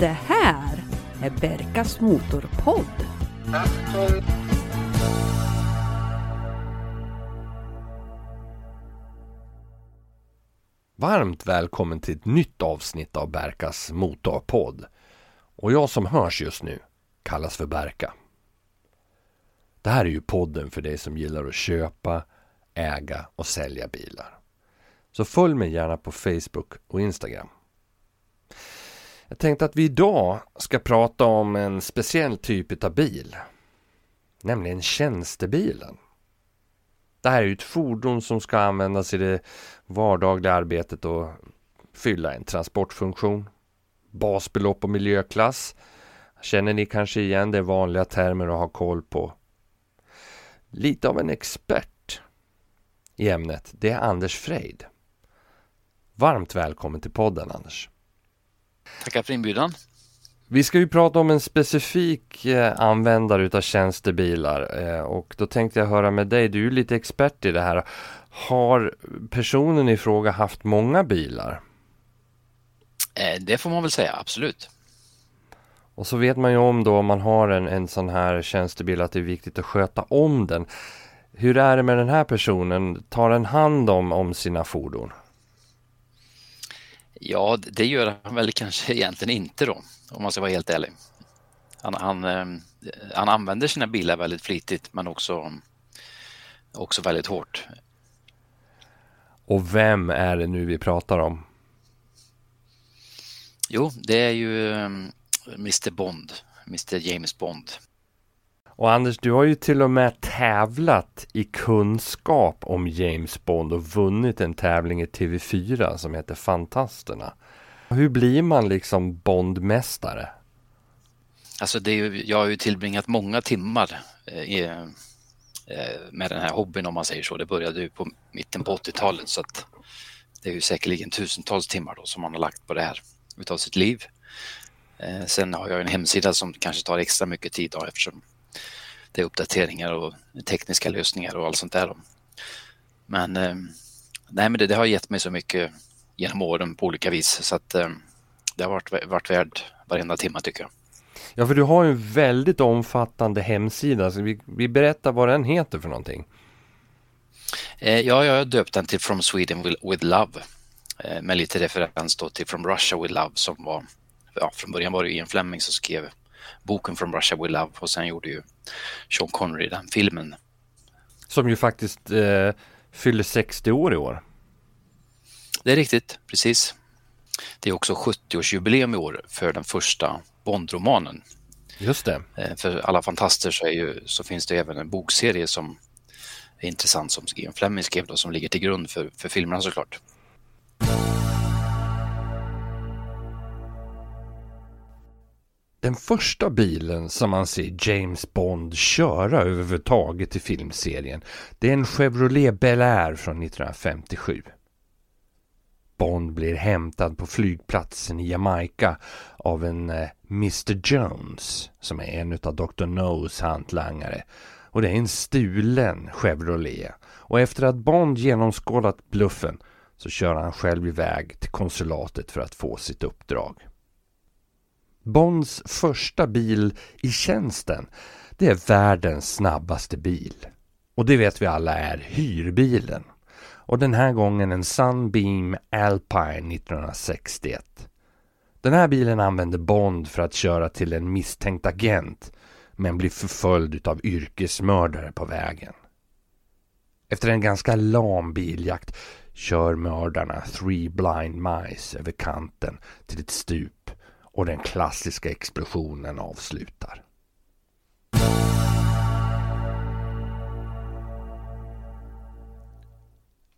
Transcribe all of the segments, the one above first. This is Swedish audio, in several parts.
Det här är Berkas Motorpodd. Varmt välkommen till ett nytt avsnitt av Berkas Motorpodd. Och jag som hörs just nu kallas för Berka. Det här är ju podden för dig som gillar att köpa, äga och sälja bilar. Så följ mig gärna på Facebook och Instagram. Jag tänkte att vi idag ska prata om en speciell typ av bil. Nämligen tjänstebilen. Det här är ju ett fordon som ska användas i det vardagliga arbetet och fylla en transportfunktion. Basbelopp och miljöklass känner ni kanske igen det är vanliga termer att ha koll på. Lite av en expert i ämnet, det är Anders Freid. Varmt välkommen till podden Anders. Tackar för inbjudan. Vi ska ju prata om en specifik eh, användare utav tjänstebilar eh, och då tänkte jag höra med dig, du är lite expert i det här. Har personen i fråga haft många bilar? Eh, det får man väl säga, absolut. Och så vet man ju om då om man har en, en sån här tjänstebil att det är viktigt att sköta om den. Hur är det med den här personen? Tar den hand om, om sina fordon? Ja, det gör han väl kanske egentligen inte då, om man ska vara helt ärlig. Han, han, eh, han använder sina bilar väldigt flitigt men också, också väldigt hårt. Och vem är det nu vi pratar om? Jo, det är ju Mr Bond, Mr James Bond. Och Anders, du har ju till och med tävlat i kunskap om James Bond och vunnit en tävling i TV4 som heter Fantasterna. Hur blir man liksom Bondmästare? Alltså det är jag har ju tillbringat många timmar eh, i, eh, med den här hobbyn om man säger så. Det började ju på mitten på 80-talet så att det är ju säkerligen tusentals timmar då som man har lagt på det här utav sitt liv. Eh, sen har jag en hemsida som kanske tar extra mycket tid då, eftersom det är uppdateringar och tekniska lösningar och allt sånt där. Men, eh, nej, men det, det, har gett mig så mycket genom åren på olika vis så att eh, det har varit, varit värd varenda timme tycker jag. Ja, för du har ju en väldigt omfattande hemsida. Så vi, vi berättar vad den heter för någonting. Eh, ja, jag har döpt den till From Sweden with Love med lite referens då till From Russia with Love som var, ja, från början var det Ian Fleming som skrev boken From Russia with Love och sen gjorde ju Sean Connery den filmen. Som ju faktiskt eh, fyller 60 år i år. Det är riktigt, precis. Det är också 70-årsjubileum i år för den första Bondromanen. Just det. Eh, för alla fantaster så, ju, så, finns det även en bokserie som är intressant som Ian Fleming skrev då, som ligger till grund för, för filmerna såklart. Den första bilen som man ser James Bond köra överhuvudtaget i filmserien det är en Chevrolet Bel Air från 1957. Bond blir hämtad på flygplatsen i Jamaica av en eh, Mr Jones som är en av Dr. No's hantlangare. Och det är en stulen Chevrolet. Och efter att Bond genomskådat bluffen så kör han själv iväg till konsulatet för att få sitt uppdrag. Bonds första bil i tjänsten, det är världens snabbaste bil. Och det vet vi alla är hyrbilen. Och den här gången en Sunbeam Alpine 1961. Den här bilen använder Bond för att köra till en misstänkt agent men blir förföljd av yrkesmördare på vägen. Efter en ganska lam biljakt kör mördarna Three Blind Mice över kanten till ett stup och den klassiska explosionen avslutar.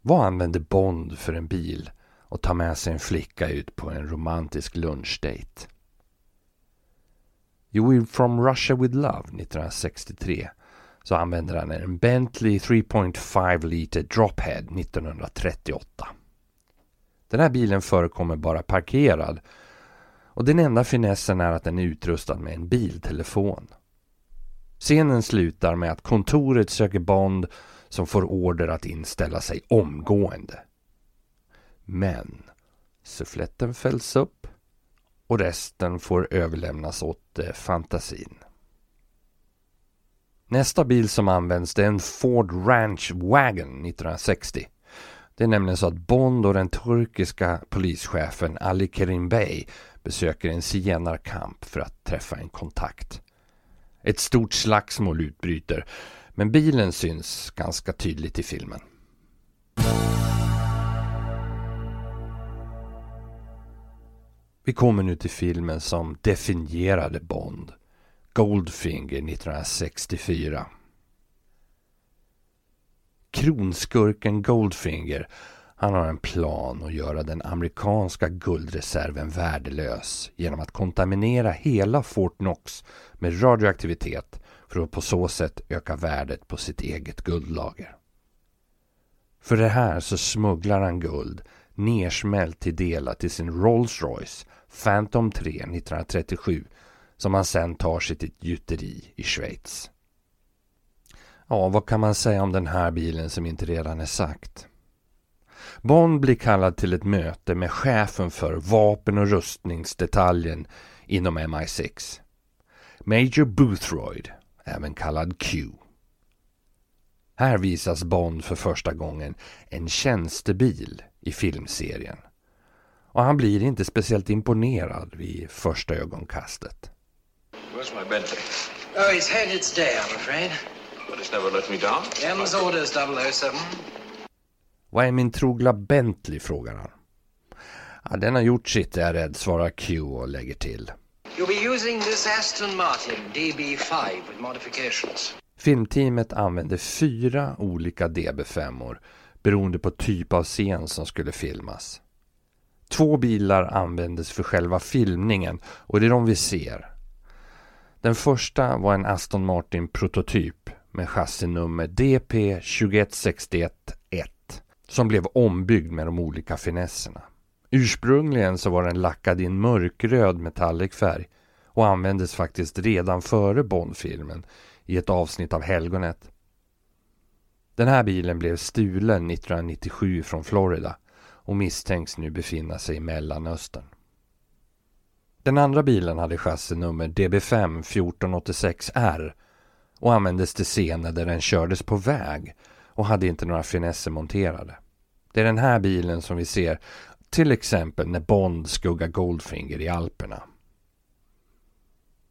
Vad använder Bond för en bil och tar med sig en flicka ut på en romantisk lunchdate? Jo, i From Russia with Love 1963 så använder han en Bentley 3.5 liter Drophead 1938. Den här bilen förekommer bara parkerad och den enda finessen är att den är utrustad med en biltelefon. Scenen slutar med att kontoret söker Bond som får order att inställa sig omgående. Men suffletten fälls upp och resten får överlämnas åt eh, fantasin. Nästa bil som används är en Ford Ranch Wagon 1960. Det är nämligen så att Bond och den turkiska polischefen Ali Kerim Bey besöker en zigenarkamp för att träffa en kontakt. Ett stort slagsmål utbryter men bilen syns ganska tydligt i filmen. Vi kommer nu till filmen som definierade Bond. Goldfinger 1964. Kronskurken Goldfinger han har en plan att göra den amerikanska guldreserven värdelös genom att kontaminera hela Fort Knox med radioaktivitet för att på så sätt öka värdet på sitt eget guldlager. För det här så smugglar han guld nersmält till delar till sin Rolls Royce Phantom 3 1937 som han sen tar sig till ett gjuteri i Schweiz. Ja, vad kan man säga om den här bilen som inte redan är sagt? Bond blir kallad till ett möte med chefen för vapen och rustningsdetaljen inom MI6. Major Boothroyd, även kallad Q. Här visas Bond för första gången en tjänstebil i filmserien. Och han blir inte speciellt imponerad vid första ögonkastet. Where's my Bentley? Oh, he's had its day, I'm afraid. But it's never let me down. M's orders, 007. Vad är min trogla Bentley? frågar han. Ja, den har gjort sitt är jag rädd, svarar Q och lägger till. You'll be using this Aston Martin DB5 with modifications. Filmteamet använde fyra olika DB5-or beroende på typ av scen som skulle filmas. Två bilar användes för själva filmningen och det är de vi ser. Den första var en Aston Martin prototyp med chassinummer DP21611 som blev ombyggd med de olika finesserna. Ursprungligen så var den lackad i en mörkröd metallicfärg och användes faktiskt redan före Bondfilmen i ett avsnitt av Helgonet. Den här bilen blev stulen 1997 från Florida och misstänks nu befinna sig i Mellanöstern. Den andra bilen hade chassinummer DB5 1486R och användes till scener där den kördes på väg och hade inte några finesser monterade. Det är den här bilen som vi ser till exempel när Bond skuggar Goldfinger i Alperna.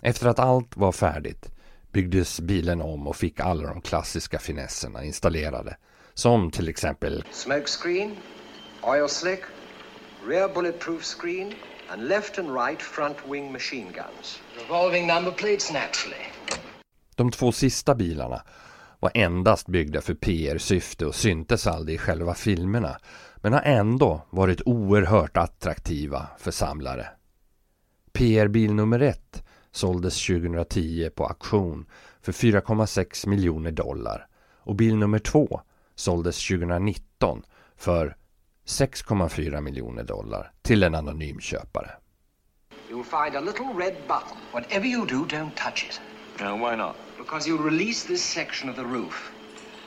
Efter att allt var färdigt byggdes bilen om och fick alla de klassiska finesserna installerade. Som till exempel Smokescreen, oil slick, rear bulletproof screen, and left and right front wing machine guns. Revolving number plates, naturally. De två sista bilarna var endast byggda för PR-syfte och syntes aldrig i själva filmerna men har ändå varit oerhört attraktiva för samlare. PR-bil nummer ett såldes 2010 på auktion för 4,6 miljoner dollar och bil nummer två såldes 2019 för 6,4 miljoner dollar till en anonym köpare. You'll find a little red button. Whatever you do, don't touch it. No, why not? Because you'll release this section of the roof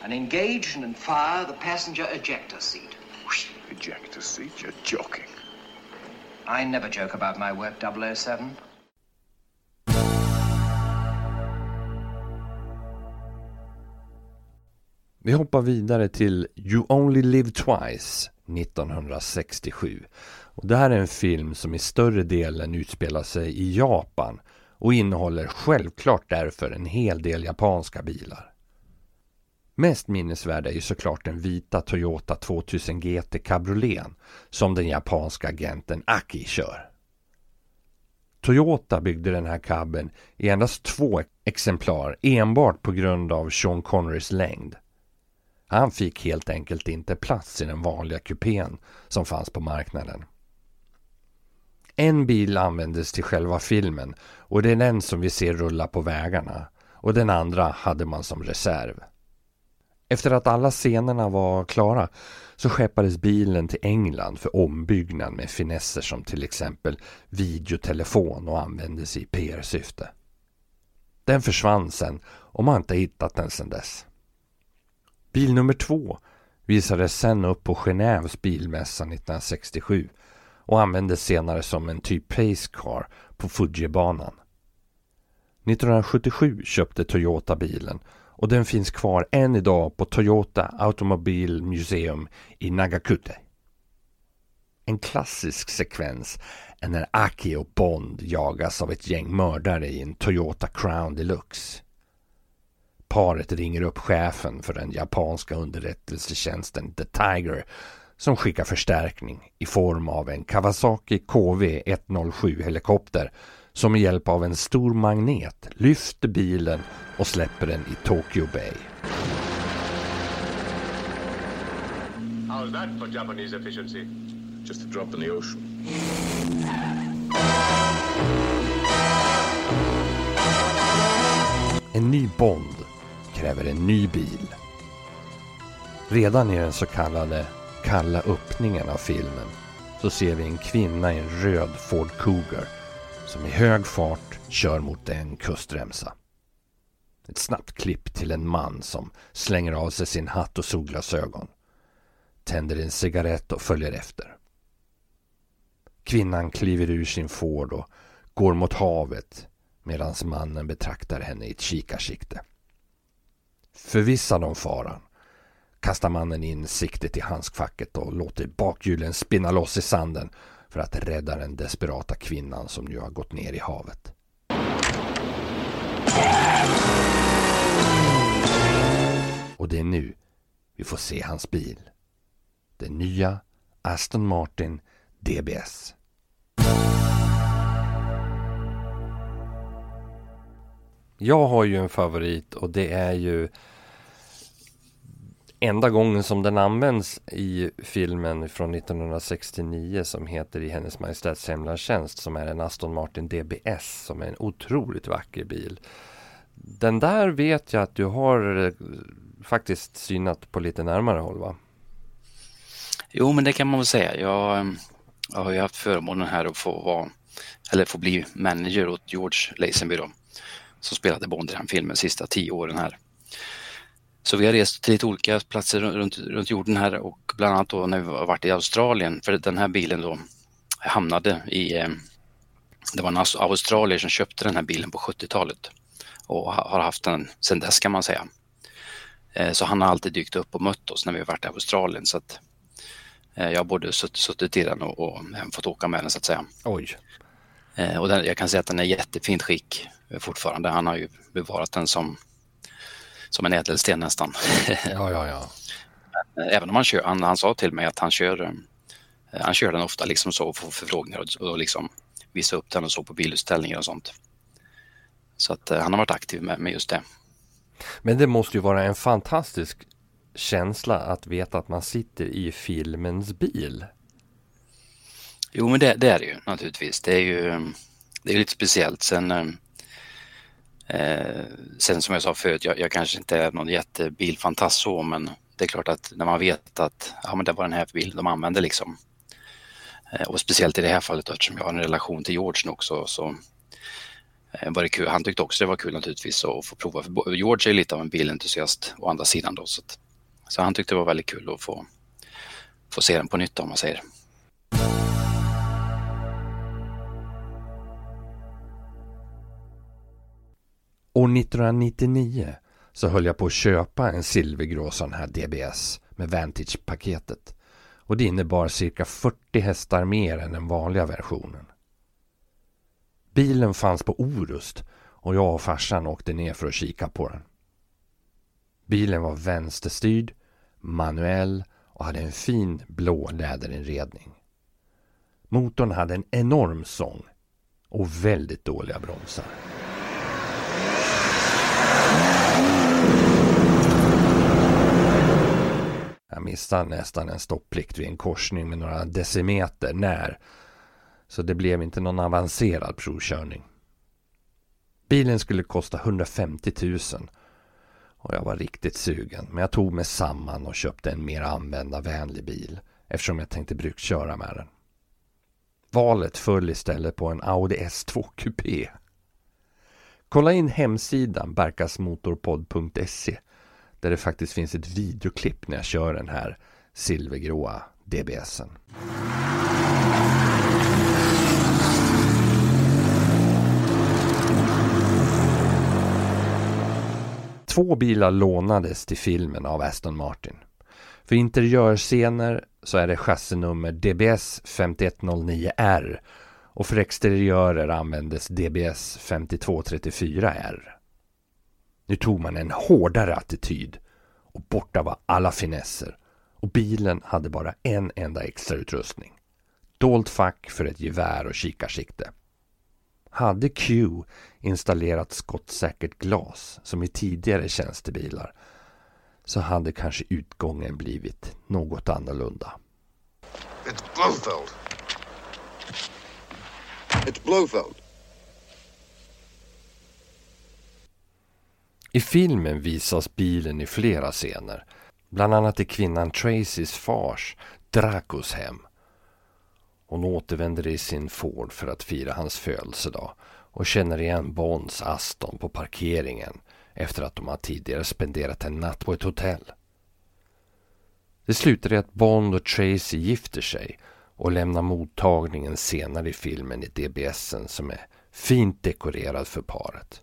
and engage and fire the passenger ejector seat. Ejector seat? You're joking. I never joke about my work, 007. Vi hoppar vidare till You Only Live Twice 1967. Och det här är en film som i större delen utspelar sig i Japan och innehåller självklart därför en hel del japanska bilar. Mest minnesvärd är ju såklart den vita Toyota 2000 GT cabrioleten som den japanska agenten Aki kör. Toyota byggde den här cabben i endast två exemplar enbart på grund av Sean Connerys längd. Han fick helt enkelt inte plats i den vanliga kupén som fanns på marknaden. En bil användes till själva filmen och det är den som vi ser rulla på vägarna och den andra hade man som reserv. Efter att alla scenerna var klara så skeppades bilen till England för ombyggnad med finesser som till exempel videotelefon och användes i PR-syfte. Den försvann sen och man har inte hittat den sen dess. Bil nummer två visades sen upp på Genèves bilmässa 1967 och användes senare som en typ pace car på Fujibanan. 1977 köpte Toyota bilen och den finns kvar än idag på Toyota Automobile Museum i Nagakute. En klassisk sekvens är när Aki och Bond jagas av ett gäng mördare i en Toyota Crown Deluxe. Paret ringer upp chefen för den japanska underrättelsetjänsten The Tiger som skickar förstärkning i form av en Kawasaki KV-107 helikopter som med hjälp av en stor magnet lyfter bilen och släpper den i Tokyo Bay. How's that for Japanese efficiency? Just a drop in the ocean. En ny Bond kräver en ny bil. Redan i den så kallade kalla öppningen av filmen så ser vi en kvinna i en röd Ford Cougar som i hög fart kör mot en kustremsa. Ett snabbt klipp till en man som slänger av sig sin hatt och solglasögon. Tänder en cigarett och följer efter. Kvinnan kliver ur sin Ford och går mot havet medan mannen betraktar henne i ett kikarsikte. Förvissad om faran kastar mannen in siktet i handskfacket och låter bakhjulen spinna loss i sanden för att rädda den desperata kvinnan som nu har gått ner i havet. Och det är nu vi får se hans bil. Den nya Aston Martin DBS. Jag har ju en favorit och det är ju enda gången som den används i filmen från 1969 som heter I Hennes Majestäts Hemlandstjänst som är en Aston Martin DBS som är en otroligt vacker bil. Den där vet jag att du har eh, faktiskt synat på lite närmare håll va? Jo, men det kan man väl säga. Jag, eh, jag har ju haft förmånen här att få vara, eller få bli manager åt George Lazenby då, som spelade Bond i den filmen sista tio åren här. Så vi har rest till lite olika platser runt, runt jorden här och bland annat då när vi har varit i Australien för den här bilen då hamnade i eh, det var en australier som köpte den här bilen på 70-talet och har haft den sedan dess kan man säga. Eh, så han har alltid dykt upp och mött oss när vi har varit i Australien så att eh, jag har både suttit i den och, och fått åka med den så att säga. Oj. Och den, jag kan säga att den är jättefint skick fortfarande. Han har ju bevarat den som som en ädelsten nästan. ja, ja, ja. Även om han kör, han, han sa till mig att han kör, eh, han kör den ofta liksom så och får förfrågningar och, och liksom visa upp den och så på bilutställningar och sånt. Så att eh, han har varit aktiv med, med just det. Men det måste ju vara en fantastisk känsla att veta att man sitter i filmens bil. Jo, men det, det är det ju naturligtvis. Det är ju det är lite speciellt. Sen eh, sen som jag sa förut, jag, jag kanske inte är någon jättebilfantast så, men det är klart att när man vet att ja, men det var den här bilen de använde liksom. Eh, och speciellt i det här fallet eftersom jag har en relation till George också så eh, var det kul. Han tyckte också det var kul naturligtvis att få prova. För George är lite av en bilentusiast å andra sidan då. Så, att, så han tyckte det var väldigt kul att få, få se den på nytt om man säger. År 1999 så höll jag på att köpa en silvergrå sån här DBS med Vantage-paketet. Och det innebar cirka 40 hästar mer än den vanliga versionen. Bilen fanns på Orust och jag och farsan åkte ner för att kika på den. Bilen var vänsterstyrd, manuell och hade en fin blå läderinredning. Motorn hade en enorm sång och väldigt dåliga bromsar. Missade nästan en stopplikt vid en korsning med några decimeter när. Så det blev inte någon avancerad provkörning. Bilen skulle kosta 150 000. Och jag var riktigt sugen. Men jag tog mig samman och köpte en mer användarvänlig bil. Eftersom jag tänkte bruksköra med den. Valet föll istället på en Audi S2 Coupé. Kolla in hemsidan berkasmotorpodd.se där det faktiskt finns ett videoklipp när jag kör den här silvergråa DBSen. Två bilar lånades till filmen av Aston Martin. För interiörscener så är det chassinummer DBS 5109R och för exteriörer användes DBS 5234R. Nu tog man en hårdare attityd och borta var alla finesser och bilen hade bara en enda extra utrustning. Dolt fack för ett gevär och kikarsikte. Hade Q installerat skottsäkert glas som i tidigare tjänstebilar så hade kanske utgången blivit något annorlunda. It's Blofeld. It's Blofeld. I filmen visas bilen i flera scener. Bland annat i kvinnan Tracys fars, Dracos hem. Hon återvänder i sin Ford för att fira hans födelsedag och känner igen Bonds Aston på parkeringen efter att de har tidigare spenderat en natt på ett hotell. Det slutar i att Bond och Tracy gifter sig och lämnar mottagningen senare i filmen i DBSen som är fint dekorerad för paret.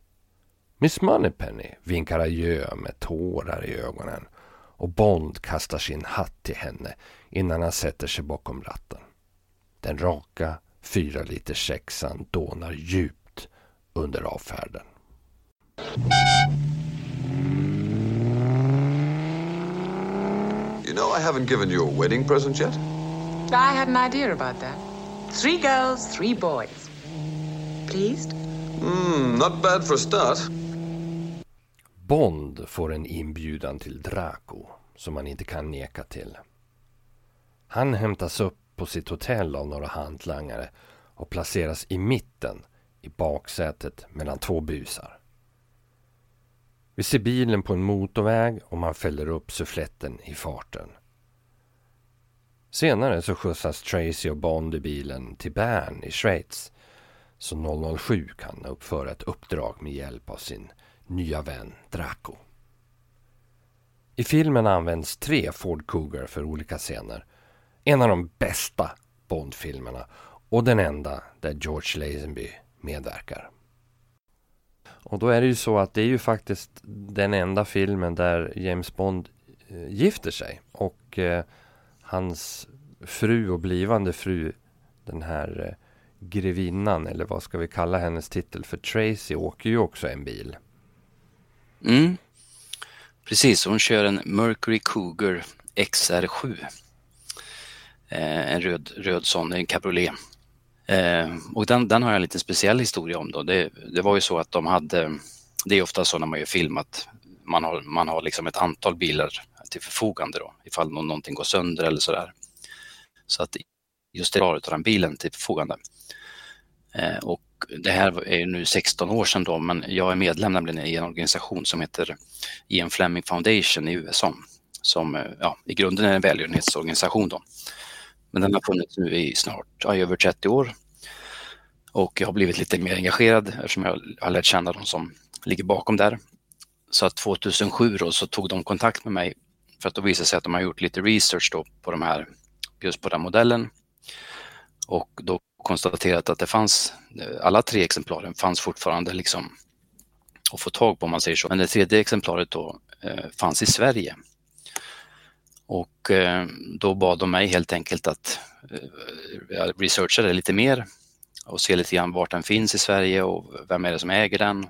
Miss Moneypenny vinkar adjö med tårar i ögonen och Bond kastar sin hatt till henne innan han sätter sig bakom ratten. Den raka fyra liters sexan dånar djupt under avfärden. You know I haven't given you a wedding present yet? I had an idea about that. Three girls, three boys. Pleased? Hmm, not bad for a start. Bond får en inbjudan till Draco som han inte kan neka till. Han hämtas upp på sitt hotell av några hantlangare och placeras i mitten i baksätet mellan två busar. Vi ser bilen på en motorväg och man fäller upp suffletten i farten. Senare så skjutsas Tracy och Bond i bilen till Bern i Schweiz så 007 kan uppföra ett uppdrag med hjälp av sin nya vän Draco. I filmen används tre Ford Cougar för olika scener. En av de bästa Bond-filmerna och den enda där George Lazenby medverkar. Och då är det ju så att det är ju faktiskt den enda filmen där James Bond eh, gifter sig och eh, hans fru och blivande fru den här eh, grevinnan eller vad ska vi kalla hennes titel för Tracy åker ju också en bil. Mm. Precis, hon kör en Mercury Cougar XR7. Eh, en röd, röd sån, en cabriolet. Eh, och den, den har jag en lite speciell historia om då. Det, det var ju så att de hade, det är ofta så när man gör film att man har, man har liksom ett antal bilar till förfogande då, ifall någonting går sönder eller sådär. Så att just det var av den bilen till förfogande. Eh, och det här är nu 16 år sedan då, men jag är medlem nämligen i en organisation som heter Ian Fleming Foundation i USA, som eh, ja, i grunden är en välgörenhetsorganisation då. Men den har funnits nu i snart, ja, över 30 år. Och jag har blivit lite mer engagerad eftersom jag har lärt känna de som ligger bakom där. Så att 2007 då, så tog de kontakt med mig för att då visade sig att de har gjort lite research då på de här, just på den modellen. Och då och konstaterat att det fanns, eh, alla tre exemplaren fanns fortfarande liksom att få tag på om man säger så. Men det tredje exemplaret då eh, fanns i Sverige. Och eh, då bad de mig helt enkelt att eh, researcha det lite mer och se lite grann vart den finns i Sverige och vem är det som äger den.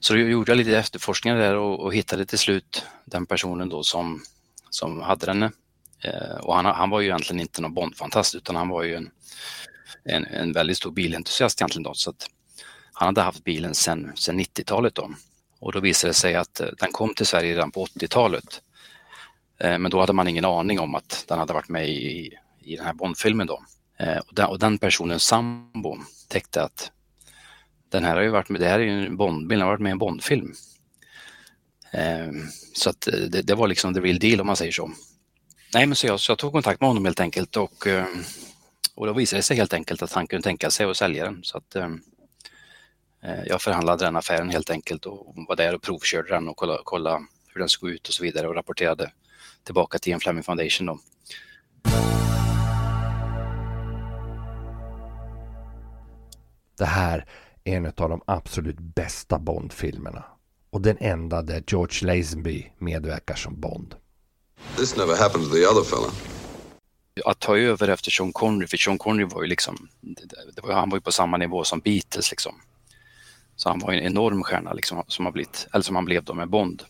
Så då gjorde jag lite efterforskningar där och, och hittade till slut den personen då som, som hade den. Eh, och han, han var ju egentligen inte någon Bondfantast utan han var ju en, en, en väldigt stor bilentusiast egentligen då. Så att han hade haft bilen sedan, 90-talet då. Och då visade det sig att eh, den kom till Sverige redan på 80-talet. Eh, men då hade man ingen aning om att den hade varit med i, i den här Bondfilmen då. Eh, och den, och den personens sambo täckte att den här har ju varit med, det här är ju en Bondbil, den har varit med i en Bondfilm. Eh, så att eh, det, det, var liksom the real deal om man säger så. Nej men så jag, så jag tog kontakt med honom helt enkelt och och då visade det sig helt enkelt att han kunde tänka sig att sälja den. Så att, eh, eh jag förhandlade den affären helt enkelt och var där och provkörde den och kollade, kollade hur den såg ut och så vidare och rapporterade tillbaka till en Fleming Foundation. Då. Det här är en av de absolut bästa Bond-filmerna. och den enda där George Lazenby medverkar som Bond. This never happened to the other fella. Att ta över efter Sean Connery, för Sean Connery var ju liksom, det var, han var ju på samma nivå som Beatles liksom. Så han var ju en enorm stjärna liksom, som, har blivit, eller som han blev då med Bond.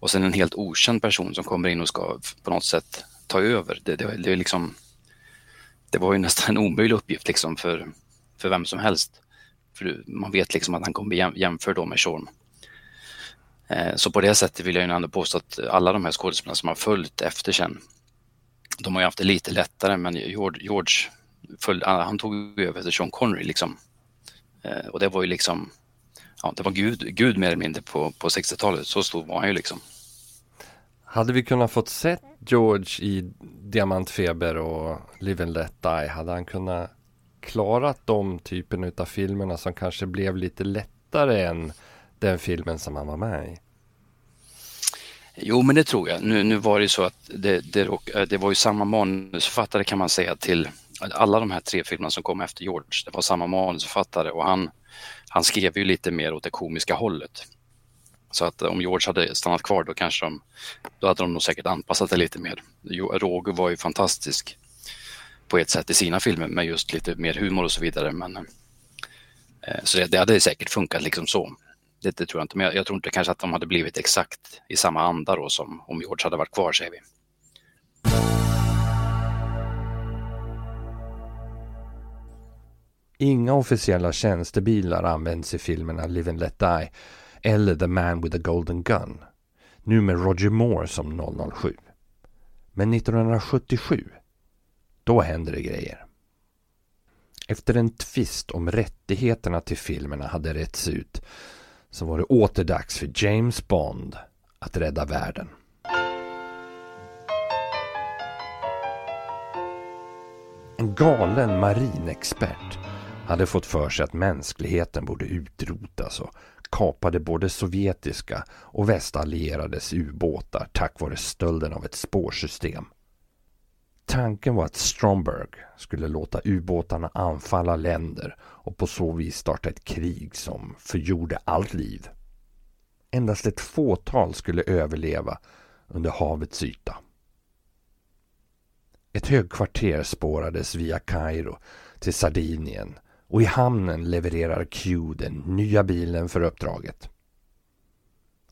Och sen en helt okänd person som kommer in och ska på något sätt ta över. Det, det, det, liksom, det var ju nästan en omöjlig uppgift liksom för, för vem som helst. För man vet liksom att han kommer bli jämförd då med Sean. Eh, så på det sättet vill jag ju ändå påstå att alla de här skådespelarna som har följt efter sen, de har ju haft det lite lättare men George, George följde, ah, han tog över efter Sean Connery liksom. Eh, och det var ju liksom, ja det var Gud, Gud mer eller mindre på, på 60-talet, så stor var han ju liksom. Hade vi kunnat fått sett George i Diamantfeber och Live and Let Die, hade han kunnat klarat de typen av filmerna som kanske blev lite lättare än den filmen som han var med i? Jo, men det tror jag. Nu, nu var det så att det, det, eh, det var ju samma manusförfattare kan man säga till alla de här tre filmerna som kom efter George. Det var samma manusförfattare och han, han skrev ju lite mer åt det komiska hållet. Så att om George hade stannat kvar då kanske de, då hade de nog säkert anpassat det lite mer. Roger var ju fantastisk på ett sätt i sina filmer med just lite mer humor och så vidare. Men, eh, så det, det hade säkert funkat liksom så. Det, det, tror jag inte, men jag, jag, tror inte kanske att de hade blivit exakt i samma anda då som om George hade varit kvar säger vi. Inga officiella tjänstebilar används i filmerna Live and Let Die eller The Man with the Golden Gun. Nu med Roger Moore som 007. Men 1977, då händer det grejer. Efter en tvist om rättigheterna till filmerna hade rätts ut så var det åter dags för James Bond att rädda världen. En galen marinexpert hade fått för sig att mänskligheten borde utrotas och kapade både sovjetiska och västallierades ubåtar tack vare stölden av ett spårsystem. Tanken var att Stromberg skulle låta ubåtarna anfalla länder och på så vis starta ett krig som förgjorde allt liv. Endast ett fåtal skulle överleva under havets yta. Ett högkvarter spårades via Kairo till Sardinien och i hamnen levererar Q den nya bilen för uppdraget.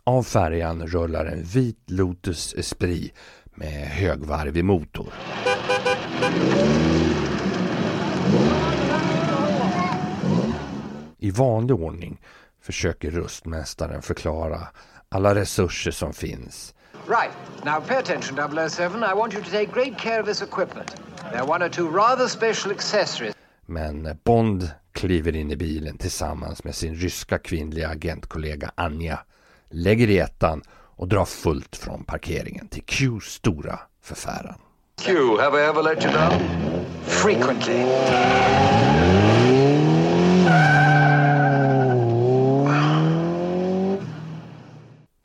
Av färjan rullar en vit Lotus Esprit med högvarvig motor. I vanlig ordning försöker rustmästaren förklara alla resurser som finns. Right. Now pay attention 007. I want you to take great care of this equipment. There are one or two rather special accessories. Men Bond kliver in i bilen tillsammans med sin ryska kvinnliga agentkollega Anja, lägger i ettan och drar fullt från parkeringen till Qs stora förfäran. Q, have I ever let you down? Frequently.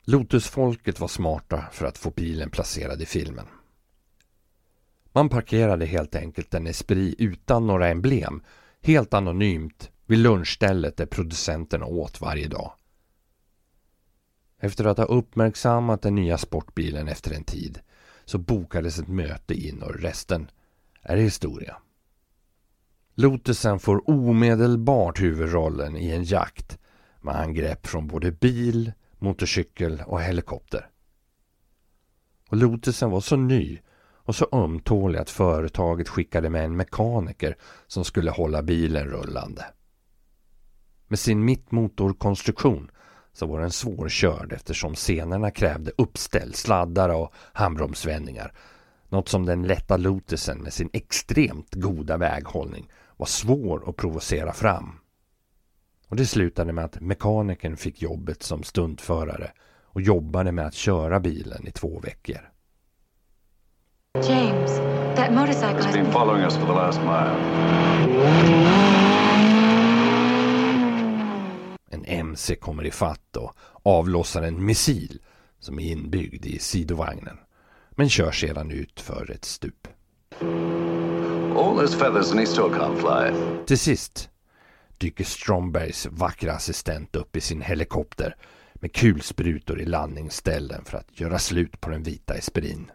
Lotusfolket var smarta för att få bilen placerad i filmen. Man parkerade helt enkelt en Esprit utan några emblem, helt anonymt, vid lunchstället där producenterna åt varje dag. Efter att ha uppmärksammat den nya sportbilen efter en tid så bokades ett möte in och resten är historia. Lotusen får omedelbart huvudrollen i en jakt med angrepp från både bil, motorcykel och helikopter. Och Lotusen var så ny och så ömtålig att företaget skickade med en mekaniker som skulle hålla bilen rullande. Med sin mittmotorkonstruktion så var den svårkörd eftersom scenerna krävde uppställ, sladdar och handbromsvändningar. Något som den lätta Lotusen med sin extremt goda väghållning var svår att provocera fram. Och det slutade med att mekanikern fick jobbet som stuntförare och jobbade med att köra bilen i två veckor. James, that motorcycle has been following us for the last mile. En MC kommer i fatt och avlossar en missil som är inbyggd i sidovagnen. Men kör sedan ut för ett stup. All those feathers and he still can't fly. Till sist dyker Strombergs vackra assistent upp i sin helikopter med kulsprutor i landningsställen för att göra slut på den vita esperin.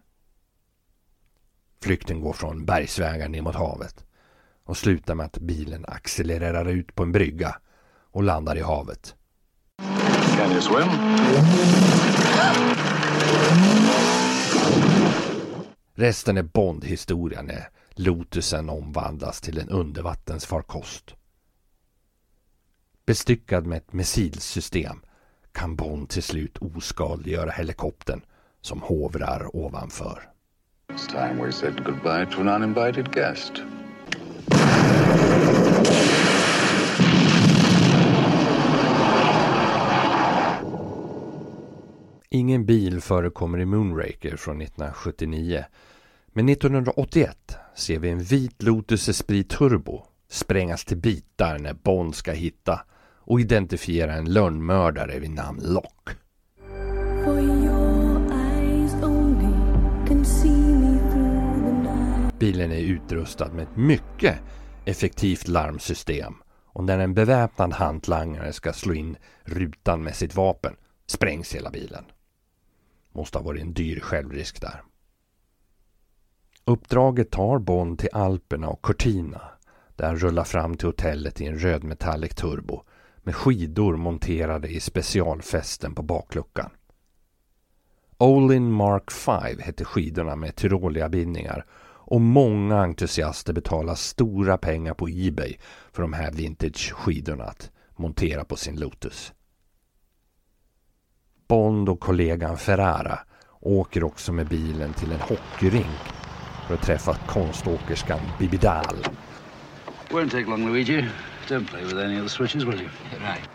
Flykten går från bergsvägar ner mot havet och slutar med att bilen accelererar ut på en brygga och landar i havet. Can you swim? Resten är Bond-historia när Lotusen omvandlas till en undervattensfarkost. Bestyckad med ett missilsystem kan Bond till slut oskadliggöra helikoptern som hovrar ovanför. It's time we said goodbye to an uninvited guest. Ingen bil förekommer i Moonraker från 1979. Men 1981 ser vi en vit Lotus Esprit Turbo sprängas till bitar när Bond ska hitta och identifiera en lönnmördare vid namn Lock. Bilen är utrustad med ett mycket effektivt larmsystem och när en beväpnad hantlangare ska slå in rutan med sitt vapen sprängs hela bilen. Måste ha varit en dyr självrisk där. Uppdraget tar Bond till Alperna och Cortina där han rullar fram till hotellet i en röd metallic turbo med skidor monterade i specialfästen på bakluckan. Olin Mark 5 hette skidorna med tyrolia-bindningar och många entusiaster betalar stora pengar på Ebay för de här vintage-skidorna att montera på sin Lotus. Bond och kollegan Ferrara åker också med bilen till en hockeyrink för att träffa konståkerskan Bibidal. Won't take long, Luigi. Don't play with any of the switches, will you? Right.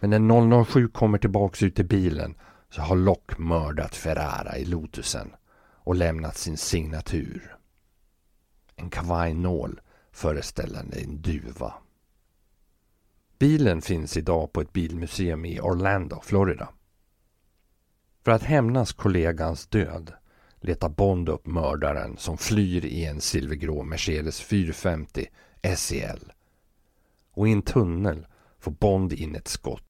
Men när 007 kommer tillbaks ut till bilen så har Lock mördat Ferrara i Lotusen och lämnat sin signatur. En kavajnål föreställande en duva. Bilen finns idag på ett bilmuseum i Orlando, Florida. För att hämnas kollegans död letar Bond upp mördaren som flyr i en silvergrå Mercedes 450 SEL. Och i en tunnel får Bond in ett skott.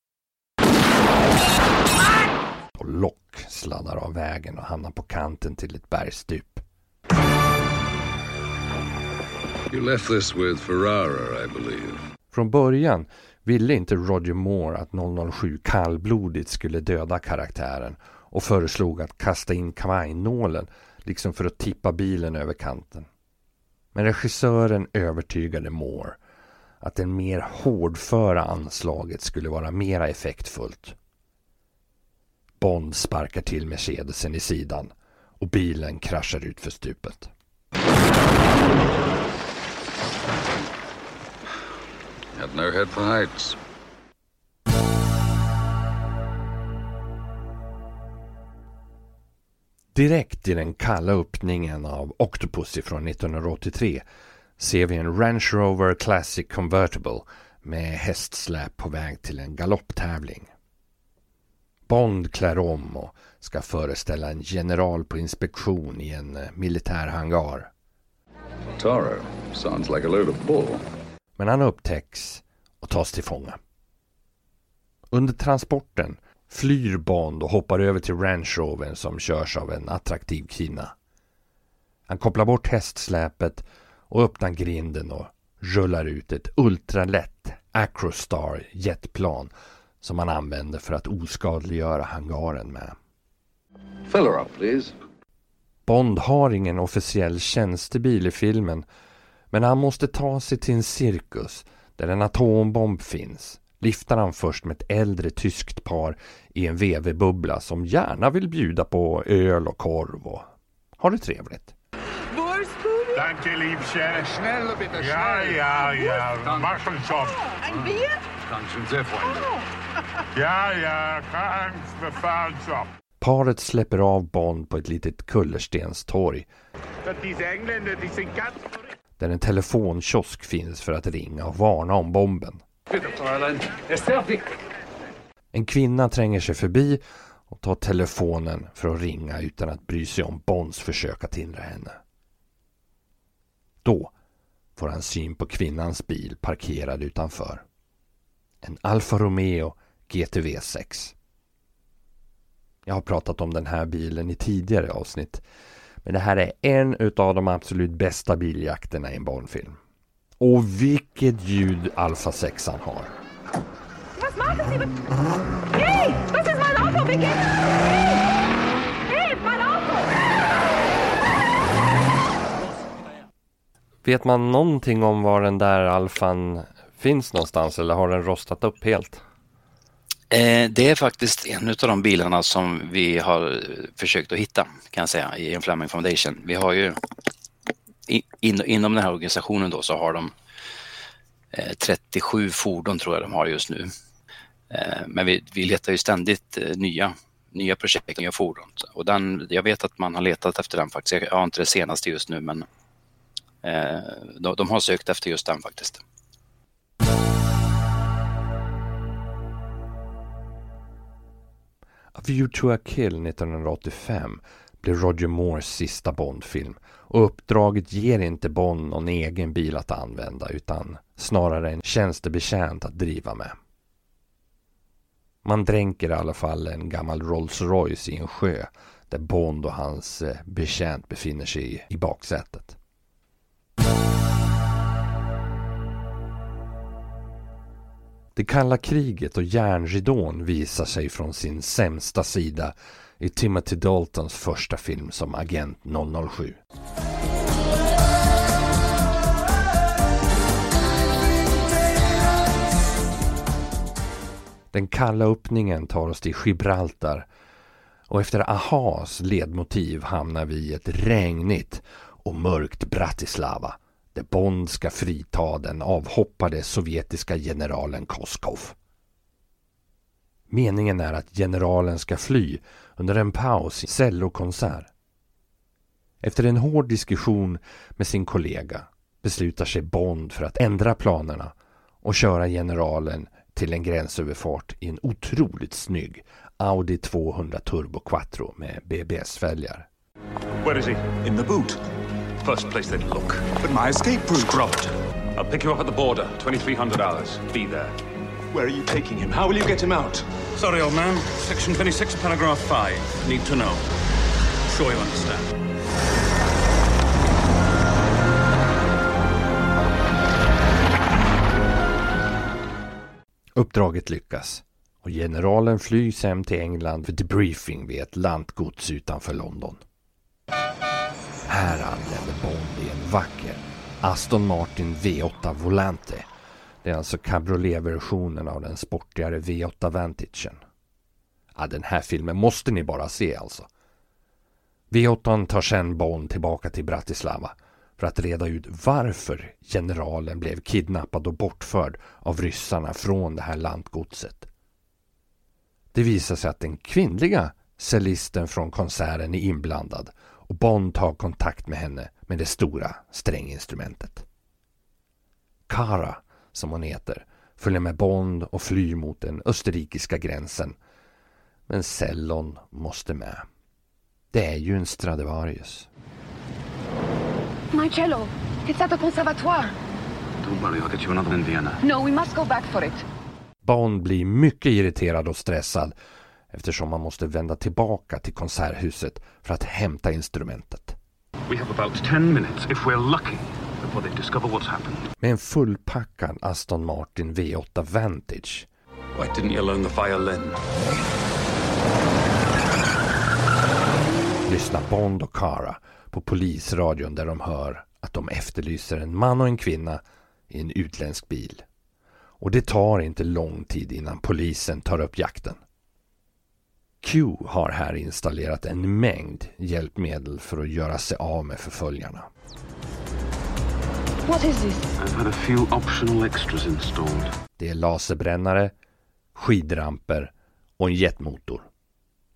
Och Lock sladdar av vägen och hamnar på kanten till ett bergstup. You left this with Ferrara, I believe. Från början ville inte Roger Moore att 007 kallblodigt skulle döda karaktären och föreslog att kasta in kavajnålen liksom för att tippa bilen över kanten. Men regissören övertygade Moore att det mer hårdföra anslaget skulle vara mera effektfullt. Bond sparkar till Mercedesen i sidan och bilen kraschar ut för stupet. Had no head for heights. Direkt i den kalla öppningen av Octopussy från 1983 ser vi en Range Rover Classic Convertible med hästsläp på väg till en galopptävling. Bond klär om och ska föreställa en general på inspektion i en eh, militär hangar. Toro sounds like a load of bull. Men han upptäcks och tas till fånga. Under transporten flyr Bond och hoppar över till Range Rovern som körs av en attraktiv kvinna. Han kopplar bort hästsläpet och öppnar grinden och rullar ut ett ultralätt Acrostar jetplan som han använder för att oskadliggöra hangaren med. Fill her up, please. Bond har ingen officiell tjänstebil i filmen men han måste ta sig till en cirkus där en atombomb finns liftar han först med ett äldre tyskt par i en VV-bubbla som gärna vill bjuda på öl och korv och ha det trevligt. Danke, liebchen. Schnell, bitte, Ja, ja, ja. Mach schon schon. Ein Bier? Dankeschön, sehr freundlich. Ja, ja. Keine Angst, wir fahren schon. Paret släpper av Bond på ett litet kullerstenstorg där en telefonkiosk finns för att ringa och varna om bomben. En kvinna tränger sig förbi och tar telefonen för att ringa utan att bry sig om Bonds försök att hindra henne. Då får han syn på kvinnans bil parkerad utanför. En Alfa Romeo GTV 6. Jag har pratat om den här bilen i tidigare avsnitt. Men det här är en utav de absolut bästa biljakterna i en Bondfilm. Och vilket ljud Alfa 6 har. Was machen Sie mit... Hey, das ist mein Auto, Vicky! Hey! Hey, mein Auto! Vet man någonting om var den där Alfan finns någonstans eller har den rostat upp helt? Eh, det är faktiskt en av de bilarna som vi har försökt att hitta kan jag säga i en Flaming Foundation. Vi har ju in, inom den här organisationen då så har de eh, 37 fordon tror jag de har just nu. Eh, men vi, vi letar ju ständigt eh, nya, nya projekt, nya fordon. Och den, jag vet att man har letat efter den faktiskt. Jag har inte det senaste just nu men de, de har sökt efter just den faktiskt. A View to a Kill 1985 blir Roger Moores sista Bondfilm och uppdraget ger inte Bond någon egen bil att använda utan snarare en tjänstebetjänt att driva med. Man dränker i alla fall en gammal Rolls Royce i en sjö där Bond och hans eh, betjänt befinner sig i baksätet. Det kalla kriget och järnridån visar sig från sin sämsta sida i Timothy Daltons första film som agent 007. Den kalla öppningen tar oss till Gibraltar och efter Ahas ledmotiv hamnar vi i ett regnigt och mörkt Bratislava där Bond ska frita den avhoppade sovjetiska generalen Koskov. Meningen är att generalen ska fly under en paus i cellokonsert. Efter en hård diskussion med sin kollega beslutar sig Bond för att ändra planerna och köra generalen till en gränsöverfart i en otroligt snygg Audi 200 Turbo Quattro med BBS-fälgar. Where is he? In the boot. First place they'd look. But my escape route... Scrubbed. I'll pick you up at the border. 2300 hours. Be there. Where are you taking him? How will you get him out? Sorry, old man. Section 26, paragraph 5. Need to know. Sure you understand. Uppdraget lyckas och generalen flygs hem till England för debriefing vid ett lantgods utanför London. Här anländer Bond i en vacker Aston Martin V8 Volante. Det är alltså cabriolet-versionen av den sportigare V8 Vantagen. Ja, den här filmen måste ni bara se alltså. V8 tar sen Bond tillbaka till Bratislava för att reda ut varför generalen blev kidnappad och bortförd av ryssarna från det här lantgodset. Det visar sig att den kvinnliga cellisten från konserten är inblandad och Bond tar kontakt med henne med det stora stränginstrumentet. Kara, som hon heter, följer med Bond och flyr mot den österrikiska gränsen. Men cellon måste med. Det är ju en Stradivarius. My cello. It's at the conservatoire. Don't worry, I'll get you another in Vienna. No, we must go back for it. Bond blir mycket irriterad och stressad eftersom man måste vända tillbaka till konserthuset för att hämta instrumentet. We have about 10 minutes if we're lucky before they discover what's happened. Med en fullpackad Aston Martin V8 Vantage. Why didn't you learn the violin? Lyssnar Bond och Cara på polisradion där de hör att de efterlyser en man och en kvinna i en utländsk bil. Och det tar inte lång tid innan polisen tar upp jakten. Q har här installerat en mängd hjälpmedel för att göra sig av med förföljarna. What is this? I've had a few optional extras installed. Det är laserbrännare, skidramper och en jetmotor.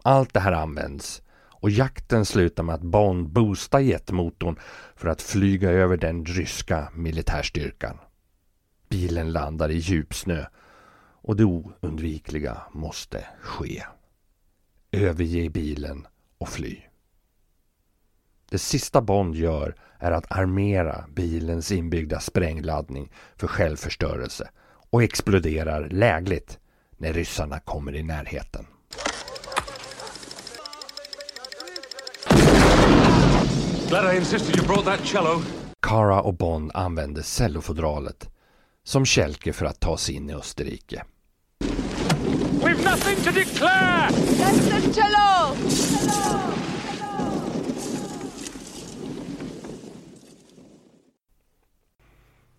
Allt det här används och jakten slutar med att Bond boostar jetmotorn för att flyga över den ryska militärstyrkan. Bilen landar i djupsnö och det oundvikliga måste ske. Överge bilen och fly. Det sista Bond gör är att armera bilens inbyggda sprängladdning för självförstörelse och exploderar lägligt när ryssarna kommer i närheten. Glad I insisted you brought that cello. Cara och Bond använder cellofodralet som kälke för att ta sig in i Österrike. We've nothing to declare! That's the cello! cello.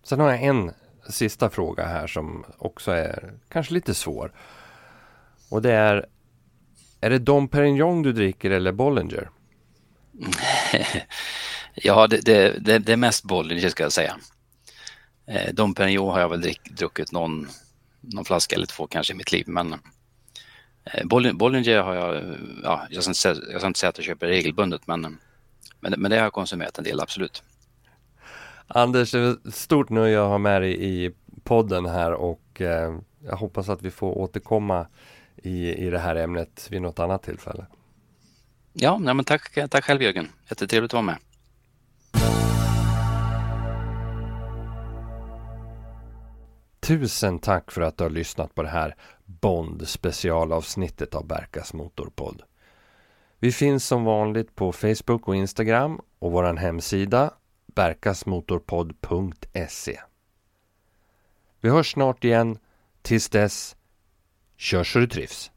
Sen har jag en sista fråga här som också är kanske lite svår. Och det är Är det Dom Perignon du dricker eller Bollinger? ja, det, det, det, det är mest Bollinger ska jag säga. Eh, Dom Perignon har jag väl drick, druckit någon, någon flaska eller två kanske i mitt liv, men eh, Bollinger har jag, ja, jag ska, inte säga, jag ska inte säga att jag köper regelbundet, men, men, men det har jag konsumerat en del, absolut. Anders, det är ett stort nöje att ha med dig i podden här och eh, jag hoppas att vi får återkomma i, i det här ämnet vid något annat tillfälle. Ja, nej, men tack, tack själv Jörgen. Jättetrevligt att vara med. Tusen tack för att du har lyssnat på det här Bond specialavsnittet av Berkas Motorpodd. Vi finns som vanligt på Facebook och Instagram och vår hemsida berkasmotorpodd.se Vi hörs snart igen. Tills dess, kör så du trivs.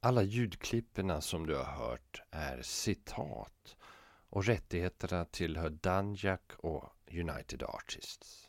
Alla ljudklipperna som du har hört är citat och rättigheterna tillhör Danjak och United Artists.